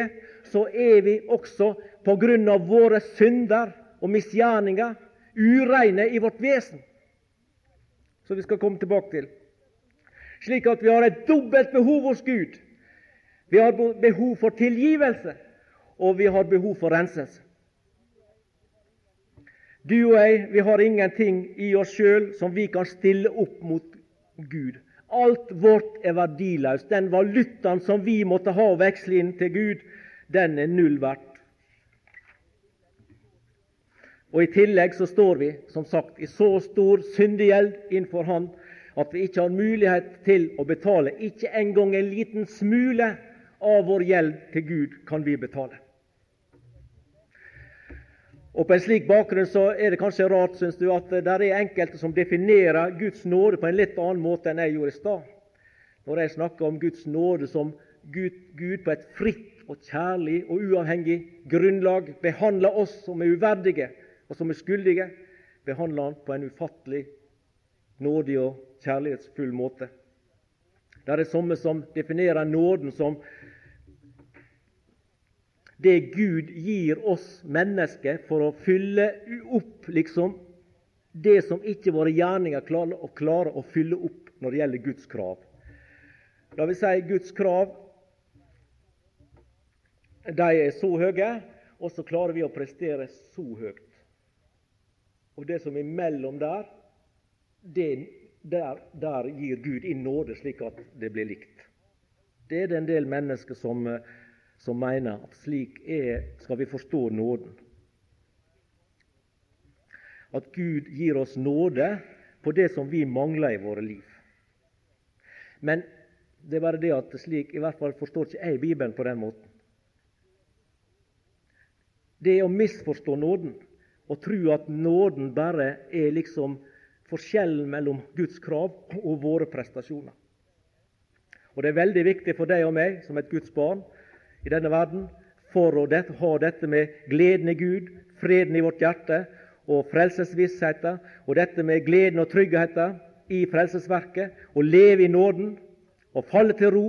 så er vi også på grunn av våre synder og misgjerninger ureine i vårt vesen, som vi skal komme tilbake til. Slik at vi har et dobbelt behov hos Gud. Vi har behov for tilgivelse, og vi har behov for renselse. Du og jeg, vi har ingenting i oss sjøl som vi kan stille opp mot Gud. Alt vårt er verdiløst. Den valutaen som vi måtte ha å veksle inn til Gud, den er null verdt. Og I tillegg så står vi som sagt i så stor syndegjeld innenfor Han at vi ikke har mulighet til å betale. Ikke engang en liten smule av vår gjeld til Gud kan vi betale. Og På en slik bakgrunn så er det kanskje rart synes du, at det er enkelte som definerer Guds nåde på en litt annen måte enn jeg gjorde i stad. Når jeg snakker om Guds nåde som Gud, Gud på et fritt og kjærlig og uavhengig grunnlag behandler oss som er uverdige og som er skyldige, behandler Han på en ufattelig nådig og kjærlighetsfull måte. Det er det samme som definerer nåden som det Gud gir oss mennesker for å fylle opp liksom det som ikke våre gjerninger klarer å, fylle opp når det gjelder Guds krav. Da vil si Guds krav de er så høye, og så klarer vi å prestere så høyt. Og det som er mellom der, det, der, der gir Gud inn nåde, slik at det blir likt. Det er det en del mennesker som som mener at slik er, skal vi forstå nåden. At Gud gir oss nåde på det som vi mangler i våre liv. Men det er bare det at slik i hvert fall forstår ikke jeg Bibelen på den måten. Det er å misforstå nåden og tro at nåden bare er liksom forskjellen mellom Guds krav og våre prestasjoner. Og Det er veldig viktig for deg og meg som et Guds barn i denne verden for å ha dette med gleden i Gud, freden i vårt hjerte og frelsesvissheten, og dette med gleden og tryggheten i frelsesverket, å leve i nåden og falle til ro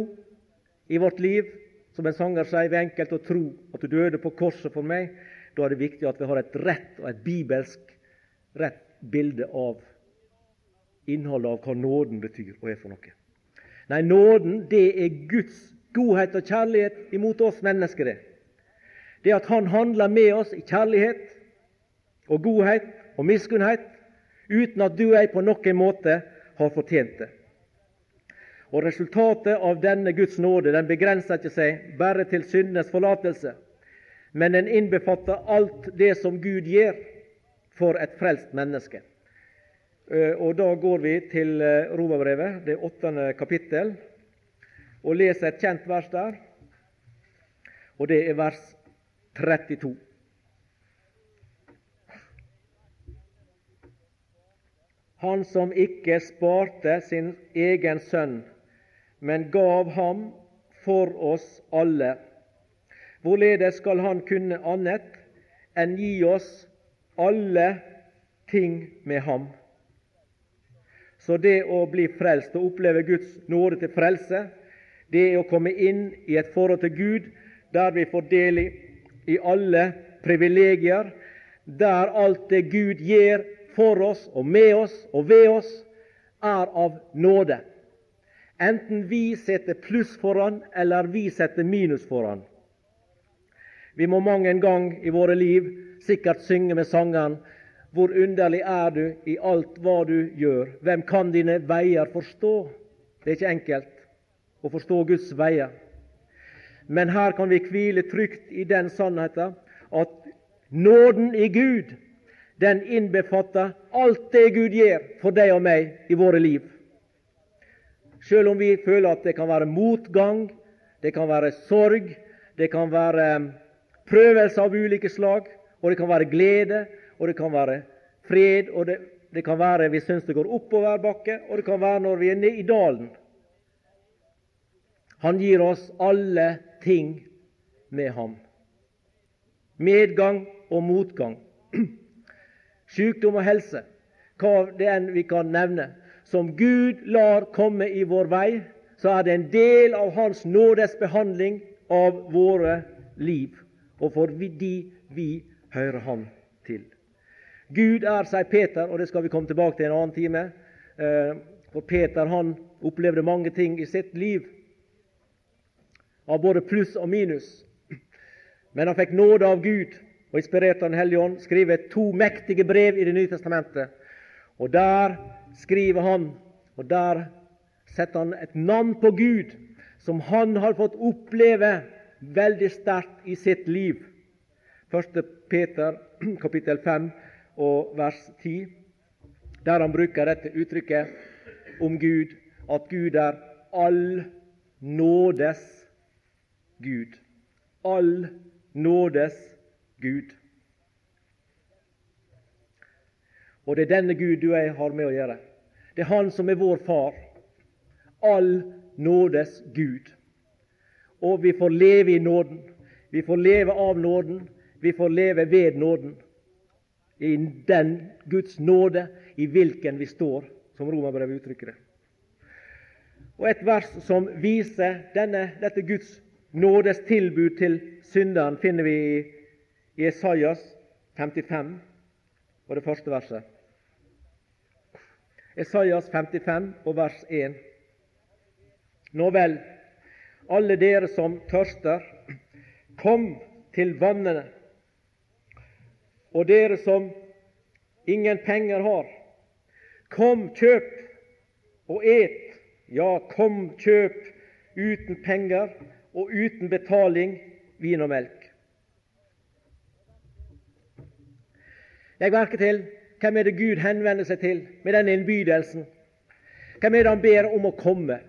i vårt liv. Som en sanger sier, ved enkelt å tro at du døde på korset for meg. Da er det viktig at vi har et rett og et bibelsk rett bilde av innholdet av hva nåden betyr og er for noe. Nei, nåden det er Guds godhet og kjærlighet imot oss mennesker. Det Det at Han handler med oss i kjærlighet og godhet og miskunnhet uten at du og jeg på noen måte har fortjent det. Og Resultatet av denne Guds nåde den begrenser ikke seg bare til syndenes forlatelse, men den innbefatter alt det som Gud gjør for et frelst menneske. Eh, og Da går vi til eh, Romerbrevet, det åttende kapittel, og leser et kjent vers der, og det er vers 32. Han som ikke sparte sin egen sønn, men gav ham for oss alle. Hvorledes skal han kunne annet enn gi oss alle ting med ham? Så det å bli frelst og oppleve Guds nåde til frelse, det er å komme inn i et forhold til Gud der vi får del i alle privilegier, der alt det Gud gjør for oss og med oss og ved oss, er av nåde. Enten vi setter pluss foran, eller vi setter minus foran. Vi må mange en gang i våre liv sikkert synge med sangeren Hvor underlig er du i alt hva du gjør? Hvem kan dine veier forstå? Det er ikke enkelt å forstå Guds veier. Men her kan vi hvile trygt i den sannheten at nåden i Gud den innbefatter alt det Gud gjør for deg og meg i våre liv. Selv om vi føler at det kan være motgang, det kan være sorg, det kan være prøvelser av ulike slag, og det kan være glede, og det kan være fred, og det, det kan være vi syns det går oppover bakke, og det kan være når vi er nede i dalen. Han gir oss alle ting med ham. Medgang og motgang. sykdom og helse, hva det enn vi kan nevne, som Gud lar komme i vår vei, så er det en del av Hans nådes behandling av våre liv, og fordi vi hører Han til. Gud er, sier Peter, og det skal vi komme tilbake til en annen time. Eh, for Peter han opplevde mange ting i sitt liv, av både pluss og minus. Men han fikk nåde av Gud og inspirert av Den hellige ånd, skriver to mektige brev i Det nye testamentet. Og der skriver han, og der setter han et navn på Gud som han har fått oppleve veldig sterkt i sitt liv. 1. Peter kapittel 5 og vers 10, der han bruker dette uttrykket om Gud, at Gud er all nådes Gud. All nådes Gud. Og det er denne Gud du og jeg har med å gjøre. Det er Han som er vår far. All nådes Gud. Og vi får leve i nåden. Vi får leve av nåden. Vi får leve ved nåden. I den Guds nåde i hvilken vi står, som Romerbrevet uttrykker det. Og Et vers som viser denne, dette Guds nådes tilbud til synderen, finner vi i Esaias 55 og det første verset. Esaias 55 og vers 1. Nå vel, alle dere som tørster, kom til vannene. Og dere som ingen penger har, kom, kjøp og et. Ja, kom, kjøp uten penger og uten betaling vin og melk. Legg merke til hvem er det Gud henvender seg til med denne innbydelsen. Hvem er det han ber om å komme?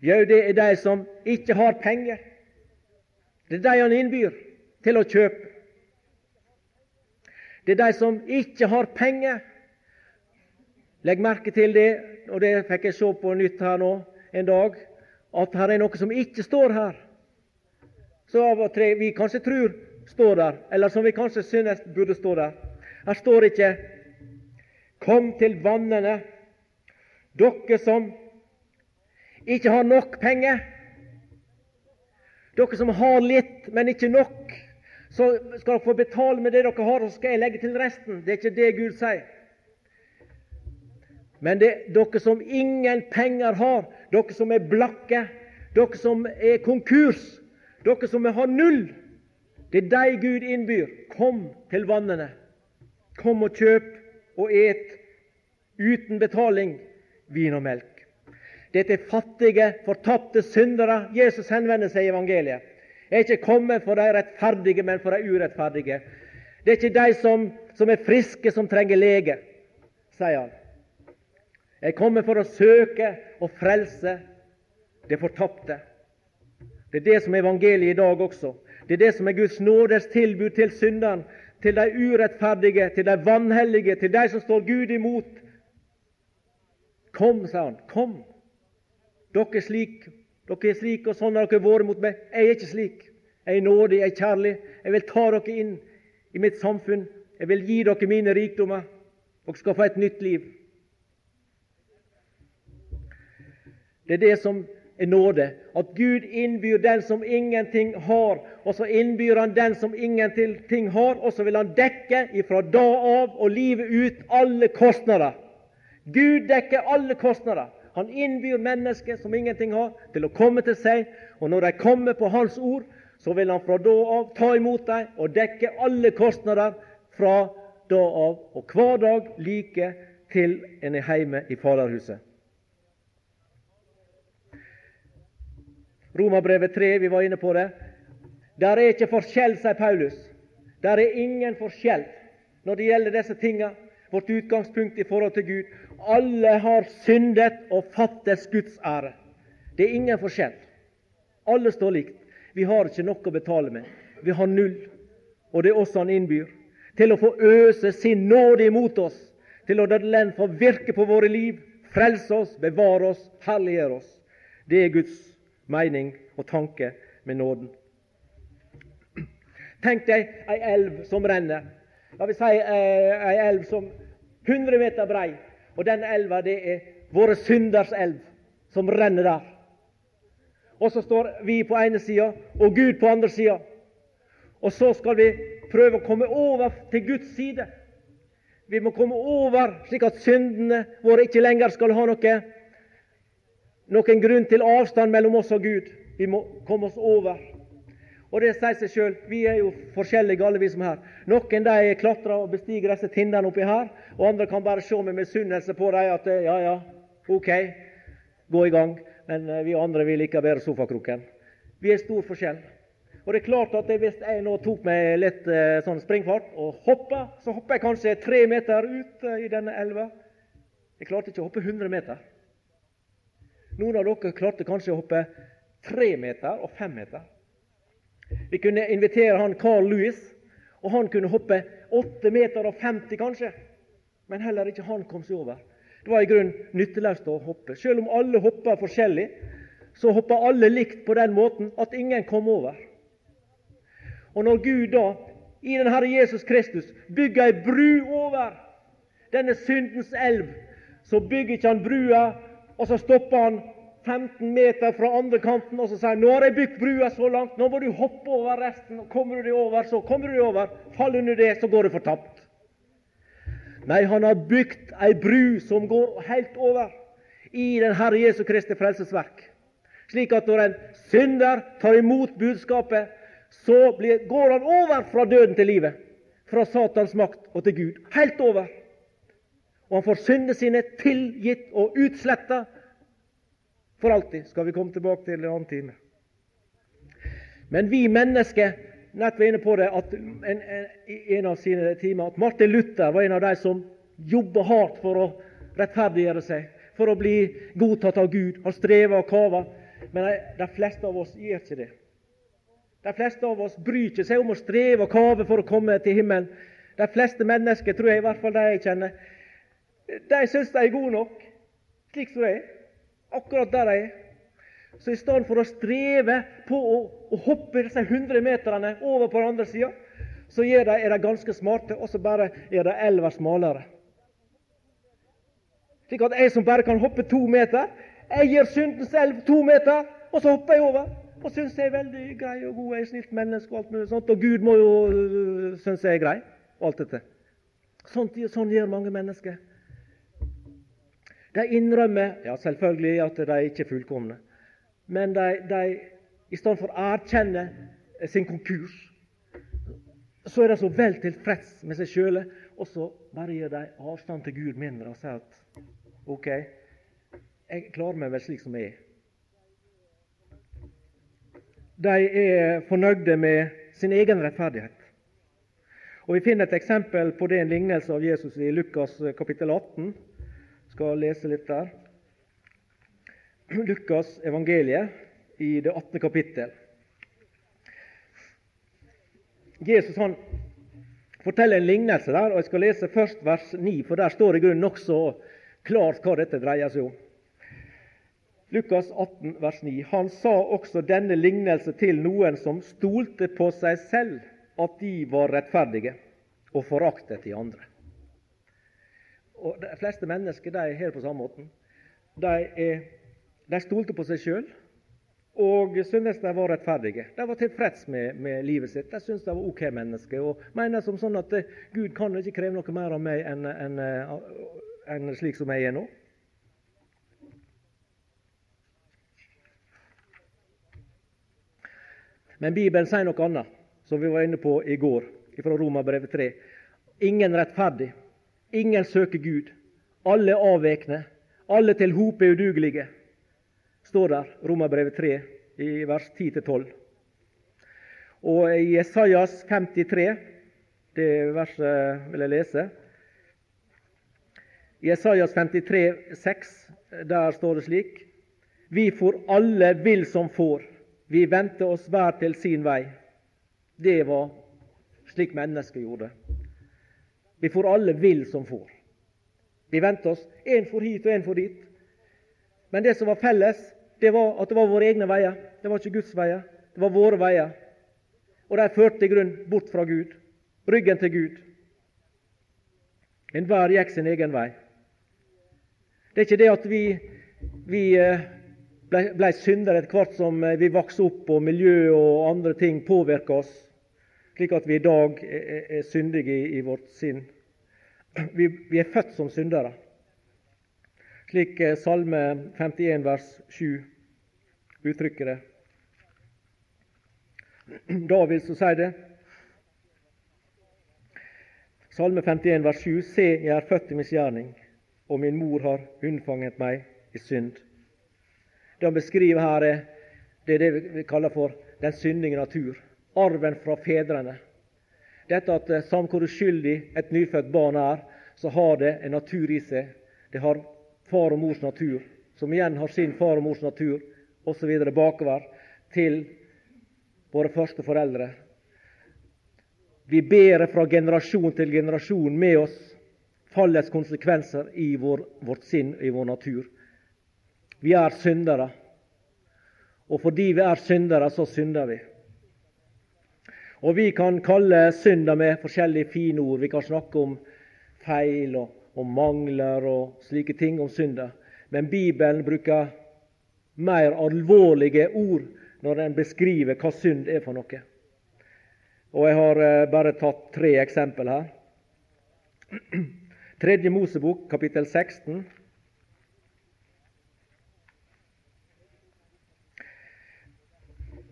Jo, det er de som ikke har penger. Det er de han innbyr til å kjøpe. Det er de som ikke har penger. Legg merke til det, og det fikk jeg se på nytt her nå en dag, at her er noe som ikke står her. Så vi kanskje tror står der, eller som vi kanskje synes burde stå der. Her står ikke 'Kom til vannene, dere som ikke har nok penger'. Dere som har litt, men ikke nok. Så skal dere få betale med det dere har, og så skal jeg legge til resten. Det er ikke det Gud sier. Men det er dere som ingen penger har, dere som er blakke, dere som er konkurs, dere som har null, det er deg Gud innbyr. Kom til vannene. Kom og kjøp og et uten betaling vin og melk. Dette er fattige, fortapte syndere Jesus henvender seg i evangeliet. Jeg er ikke kommet for de rettferdige, men for de urettferdige. Det er ikke de som, som er friske, som trenger lege, sier han. Jeg er kommet for å søke og frelse det fortapte. Det er det som er evangeliet i dag også. Det er det som er Guds nådes tilbud til synderen, til de urettferdige, til de vanhellige, til de som står Gud imot. Kom, sa han. Kom. Dere er slik, dere er slik, og sånn har dere vært mot meg. Jeg er ikke slik. Jeg er nådig, jeg er kjærlig. Jeg vil ta dere inn i mitt samfunn. Jeg vil gi dere mine rikdommer. Dere skal få et nytt liv. Det er det som er nåde. At Gud innbyr den som ingenting har, og så innbyr Han den som ingenting har, og så vil Han dekke ifra da av og livet ut alle kostnader. Gud dekker alle kostnader. Han innbyr mennesker som ingenting har, til å komme til seg, og når de kommer på Hans ord, så vil Han fra da av ta imot dem og dekke alle kostnader fra da av og hver dag like til en er hjemme i Faderhuset. Romerbrevet 3, vi var inne på det. Der er ikke forskjell, sier Paulus. Der er ingen forskjell når det gjelder disse tinga. Vårt utgangspunkt i forhold til Gud. Alle har syndet og fattes Guds ære. Det er ingen forskjell. Alle står likt. Vi har ikke noe å betale med. Vi har null. Og det er også han innbyr. Til å få øse sin nåde imot oss. Til å la den få virke på våre liv. Frelse oss, bevare oss, herliggjøre oss. Det er Guds mening og tanke med nåden. Tenk deg ei elv som renner. La vi si ei elv som 100 meter brei. Og den elva det er våre synders elv, som renner der. Og så står vi på ene sida og Gud på andre sida. Og så skal vi prøve å komme over til Guds side. Vi må komme over slik at syndene våre ikke lenger skal ha noe, noen grunn til avstand mellom oss og Gud. Vi må komme oss over. Og det sier seg sjøl. Vi er jo forskjellige, alle vi som er her. Noen de klatrer og bestiger disse tindene oppi her, og andre kan bare se med misunnelse på dem at ja, ja, ok, gå i gang. Men eh, vi andre vi liker bedre sofakroken. Vi er stor forskjell. Og det er klart at Hvis jeg nå tok meg litt eh, sånn springfart og hoppa, så hopper jeg kanskje tre meter ut eh, i denne elva. Jeg klarte ikke å hoppe 100 meter. Noen av dere klarte kanskje å hoppe tre meter og fem meter. Vi kunne invitere han Carl Louis, og han kunne hoppe 8 meter og 50 kanskje. Men heller ikke han kom seg over. Det var i grunnen nytteløst å hoppe. Selv om alle hoppa forskjellig, så hoppa alle likt på den måten at ingen kom over. Og når Gud da, i den Herre Jesus Kristus, bygger ei bru over denne syndens elv, så bygger ikke han brua, og så stopper han 15 meter fra andre kanten og så sier han, nå har jeg bygd brua så langt, nå må du hoppe over resten. og Kommer du deg over, så kommer du deg over. Faller du det, så går du fortapt. Nei, han har bygd ei bru som går helt over i den Herre Jesu Kristi frelsesverk. Slik at når en synder tar imot budskapet, så blir, går han over fra døden til livet. Fra Satans makt og til Gud. Helt over. Og han får syndene sine tilgitt og utsletta for alltid. Skal vi komme tilbake til en annen time. Men vi mennesker Nett var inne på det at en, en, av sine timer at Martin Luther var en av de som jobba hardt for å rettferdiggjøre seg, for å bli godtatt av Gud. Han streva og kava. Men de fleste av oss gjør ikke det. De fleste av oss bryr ikke seg om å streve og kave for å komme til himmelen. De fleste mennesker, tror jeg, i hvert fall de jeg kjenner, de syns de er gode nok slik som de er. Akkurat der de er. Så i stedet for å streve på å, å hoppe disse 100 meterne over på den andre sida, så de, er de ganske smarte, og så bare er de elva smalere. Slik at jeg som bare kan hoppe to meter, jeg gir syndens elv to meter, og så hopper jeg over og syns jeg er veldig grei og god, jeg er snilt menneske og alt mulig sånt. Og Gud må jo øh, synes jeg er grei, og alt dette. Sånt, sånn gjør mange mennesker. De innrømmer ja, selvfølgelig at de ikke er fullkomne, men de, de i stedet for å erkjenne sin konkurs, så er de så vel tilfreds med seg sjøle, og så bare gir de avstand til Gud mindre og sier at OK, jeg klarer meg vel slik som jeg er. De er fornøyde med sin egen rettferdighet. Og Vi finner et eksempel på det, en lignelse av Jesus i Lukas kapittel 18. Skal lese litt der. Lukas evangeliet i det 18. kapittel. Jesus han forteller en lignelse der, og jeg skal lese først vers 9, for der står det i grunnen nokså klart hva dette dreier seg om. Lukas 18, vers 9. Han sa også denne lignelse til noen som stolte på seg selv at de var rettferdige, og foraktet de andre. Og De fleste mennesker de er her på samme måten. De, er, de stolte på seg sjøl og syntes de var rettferdige. De var tilfreds med, med livet sitt. De syntes de var ok mennesker og mener som sånn at Gud kan ikke kreve noe mer av meg enn en, en, slik som jeg er nå. Men Bibelen sier noe annet, som vi var inne på i går, fra Romerbrevet 3. Ingen rettferdig, ingen søker Gud. Alle er avvekne, alle til hop er udugelige, står der, Romerbrevet 3, i vers 10-12. Og i Jesajas 53, det verset vil jeg lese I Jesajas 53, 6, der står det slik Vi får alle vil som får. Vi vendte oss hver til sin vei. Det var slik mennesket gjorde. Vi får alle vill som får. Vi vendte oss. Én for hit og én for dit. Men det som var felles, det var at det var våre egne veier. Det var ikke Guds veier. Det var våre veier. Og de førte i grunn bort fra Gud. Ryggen til Gud. Enhver gikk sin egen vei. Det er ikke det at vi, vi blei ble, ble syndere etter hvert som eh, vi vokste opp og miljø og andre ting påvirka oss, slik at vi i dag er, syndige i, vårt sinn. Vi, er født som syndere, slik eh, Salme 51 vers 7 uttrykker det. David som sier det. Salme 51 vers 7.: Se, jeg er født i misgjerning, og min mor har unnfanget meg i synd. Det han beskriver her, er det, det vi kaller for den syndige natur. Arven fra fedrene. Dette at eh, samt hvor uskyldig et nyfødt barn er, så har det en natur i seg. Det har far og mors natur, som igjen har sin far og mors natur, osv. bakover til våre første foreldre. Vi bærer fra generasjon til generasjon med oss fallets konsekvenser i vår, vårt sinn, i vår natur. Vi er syndere. Og fordi vi er syndere, så synder vi. Og Vi kan kalle synder med forskjellige fine ord. Vi kan snakke om feil og, og mangler og slike ting om synder. Men Bibelen bruker mer alvorlige ord når den beskriver hva synd er for noe. Og Jeg har eh, bare tatt tre eksempel her. Tredje Mosebok, kapittel 16.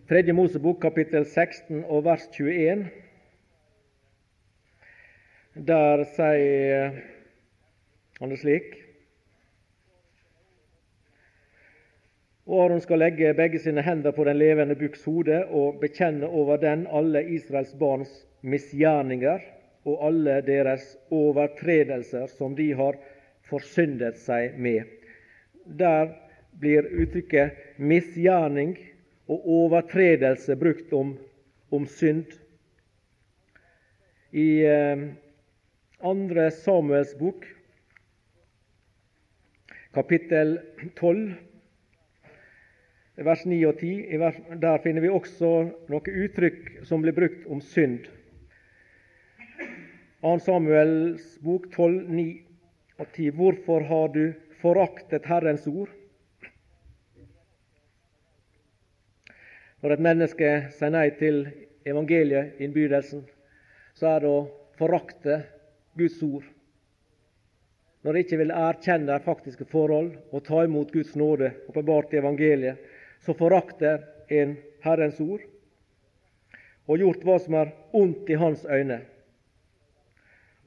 Tredje Mosebok, kapittel 16 og vers 21. Der sier han det slik Og Aron skal legge begge sine hender på den levende bukks hode og bekjenne over den alle Israels barns misgjerninger og alle deres overtredelser som de har forsyndet seg med. Der blir uttrykket misgjerning og overtredelse brukt om, om synd. I eh, andre Samuels bok, kapittel 12, vers 9 og 10, der finner vi også noe uttrykk som blir brukt om synd. 2. Samuels bok 12, 9 og 10. Hvorfor har du foraktet Herrens ord? Når et menneske sier nei til evangeliet, innbydelsen, så er det å forakte Guds ord. Når de ikke vil erkjenne de faktiske forhold og ta imot Guds nåde åpenbart i evangeliet, så forakter en Herrens ord og gjort hva som er ondt i hans øyne.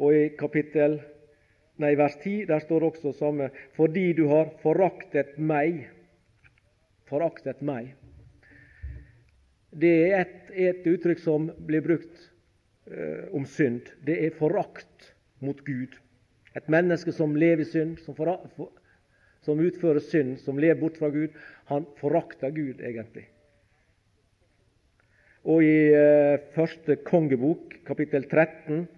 Og i kapittel nei, vers 10 der står det også samme fordi du har foraktet meg. Foraktet meg. Det er et, et uttrykk som blir brukt eh, om synd. Det er forakt mot Gud. Et menneske som lever i synd, som, for, for, som utfører synd, som lever bort fra Gud, han forakter Gud egentlig. Og i eh, første kongebok, kapittel 13,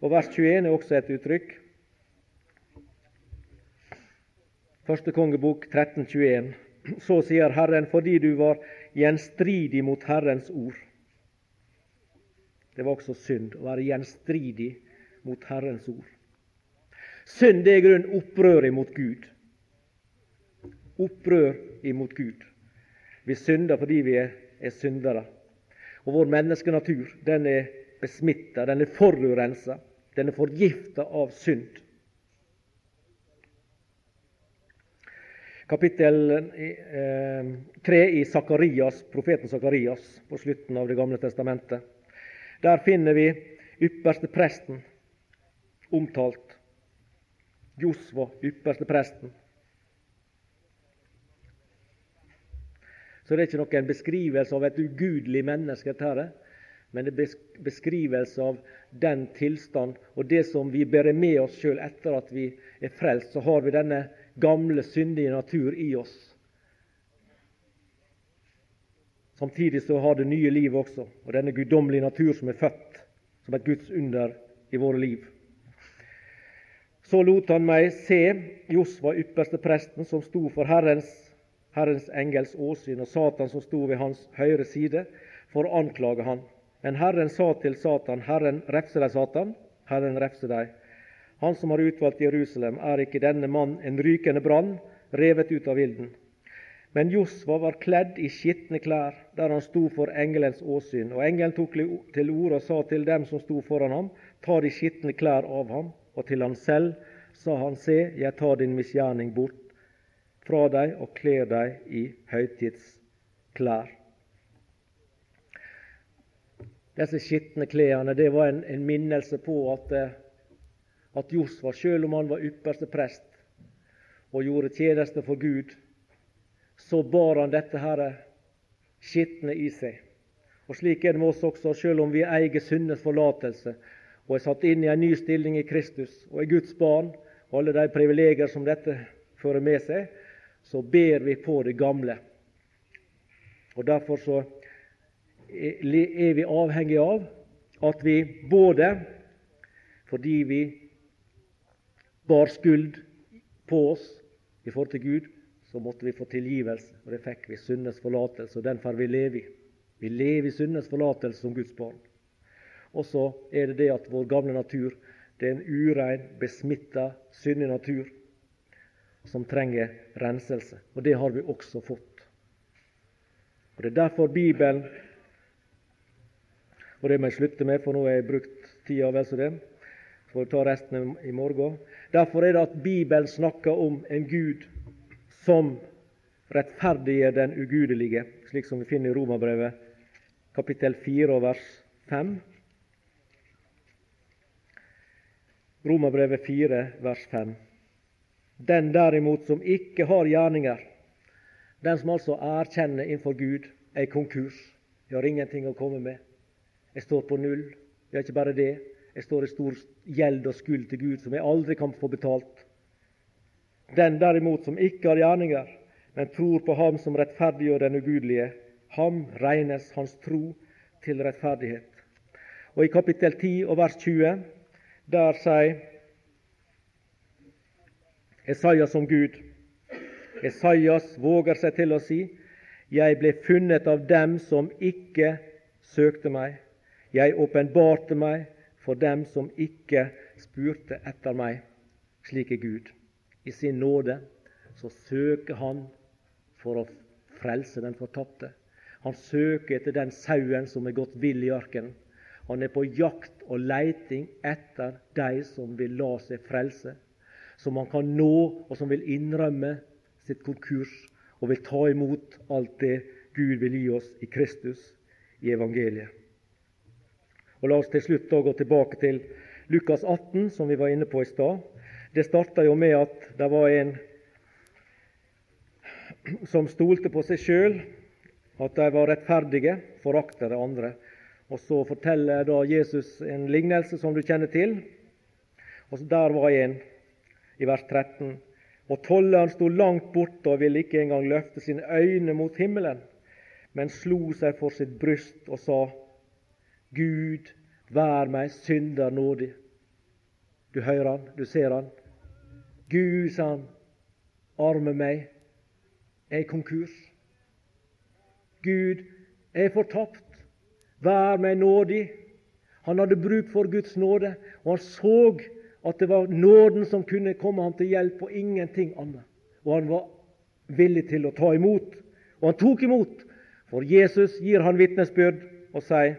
og vers 21 er også et uttrykk. Første kongebok 13, 21. Så sier Herren, fordi du var gjenstridig mot Herrens ord. Det var også synd å være gjenstridig mot Herrens ord. Synd er i grunnen opprør imot Gud. Opprør imot Gud. Vi synder fordi vi er, er syndere. Og vår menneskenatur den er besmitta, den er forurensa, den er forgifta av synd. Kapittel eh, 3 i Sakarias, profeten Sakarias på slutten av Det gamle testamentet. Der finner vi ypperste presten omtalt. Josva, ypperste presten. Så det er ikke noen beskrivelse av et ugudelig menneske, dette, men det er beskrivelse av den tilstand og det som vi bærer med oss sjøl etter at vi er frelst. Så har vi denne gamle, syndige natur i oss. Samtidig så har det nye liv også, og denne guddommelige natur som er født som et Guds under i våre liv. Så lot han meg se Josva, ypperste presten, som sto for Herrens, Herrens engels åsyn, og Satan som sto ved hans høyre side, for å anklage han. Men Herren sa til Satan, Herren refse deg, Satan, Herren refse deg. Han som har utvalgt Jerusalem, er ikke denne mann en rykende brann, revet ut av ilden? Men Josva var kledd i skitne klær der han sto for engelens åsyn. Og engelen tok til orde og sa til dem som sto foran ham, ta de skitne klær av ham. Og til han selv sa han, se, jeg tar din misgjerning bort fra deg og kler deg i høytidsklær. Disse skitne klærne det var en, en minnelse på at, eh, at Josfa, selv om han var ypperste prest og gjorde tjeneste for Gud, så bar han dette her skitne i seg. Og Slik er det med oss også, selv om vi eier syndens forlatelse og er satt inn i en ny stilling i Kristus og er Guds barn, og alle de privilegier som dette fører med seg, så ber vi på det gamle. Og Derfor så er vi avhengig av at vi både fordi vi bar skyld på oss i forhold til Gud, så måtte vi få tilgivelse, og det fikk vi. Syndens forlatelse, og den får vi leve i. Vi lever i syndens forlatelse som Guds barn. Og så er det det at vår gamle natur det er en urein, besmitta, syndig natur som trenger renselse. Og det har vi også fått. Og Det er derfor Bibelen Og det må jeg slutte med, for nå har jeg brukt tida vel så det. Får ta resten i morgen. Derfor er det at Bibelen snakker om en Gud som rettferdiggjør den ugudelige, slik som vi finner i Romerbrevet kapittel 4 vers 5. Romerbrevet 4 vers 5. Den derimot som ikke har gjerninger, den som altså erkjenner innenfor Gud, er konkurs. Jeg har ingenting å komme med. Jeg står på null. Jeg er ikke bare det. Jeg står i stor gjeld og skyld til Gud som jeg aldri kan få betalt. Den derimot som ikke har gjerninger, men tror på Ham som rettferdiggjør den ugudelige, ham regnes hans tro til rettferdighet. Og I kapittel 10 og vers 20 der sier Esaias om Gud. Esaias våger seg til å si:" Jeg ble funnet av dem som ikke søkte meg. Jeg åpenbarte meg for dem som ikke spurte etter meg. Slik er Gud i sin nåde, så søker han for å frelse den fortapte. Han søker etter den sauen som er gått vill i ørkenen. Han er på jakt og leiting etter de som vil la seg frelse, som han kan nå, og som vil innrømme sitt konkurs og vil ta imot alt det Gud vil gi oss i Kristus, i evangeliet. Og La oss til slutt da gå tilbake til Lukas 18, som vi var inne på i stad. Det starta jo med at det var en som stolte på seg sjøl, at de var rettferdige, forakta de andre. Og Så forteller da Jesus en lignelse som du kjenner til. Og Der var en i vers 13. Og tolleren sto langt borte og ville ikke engang løfte sine øyne mot himmelen, men slo seg for sitt bryst og sa:" Gud, vær meg synder nådig. Du hører han, du ser han. Gud, sa han, arme meg, er i konkurs. Gud, jeg er fortapt. Vær meg nådig. Han hadde bruk for Guds nåde, og han så at det var nåden som kunne komme ham til hjelp, og ingenting annet. Og han var villig til å ta imot, og han tok imot. For Jesus gir han vitnesbyrd og sier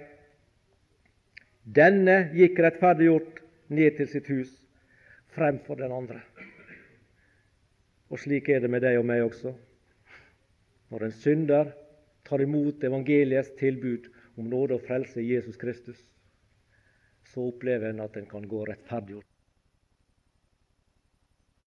denne gikk rettferdiggjort ned til sitt hus fremfor den andre. Og slik er det med deg og meg også. Når en synder tar imot evangeliets tilbud om nåde og frelse i Jesus Kristus, så opplever en at en kan gå rettferdiggjort.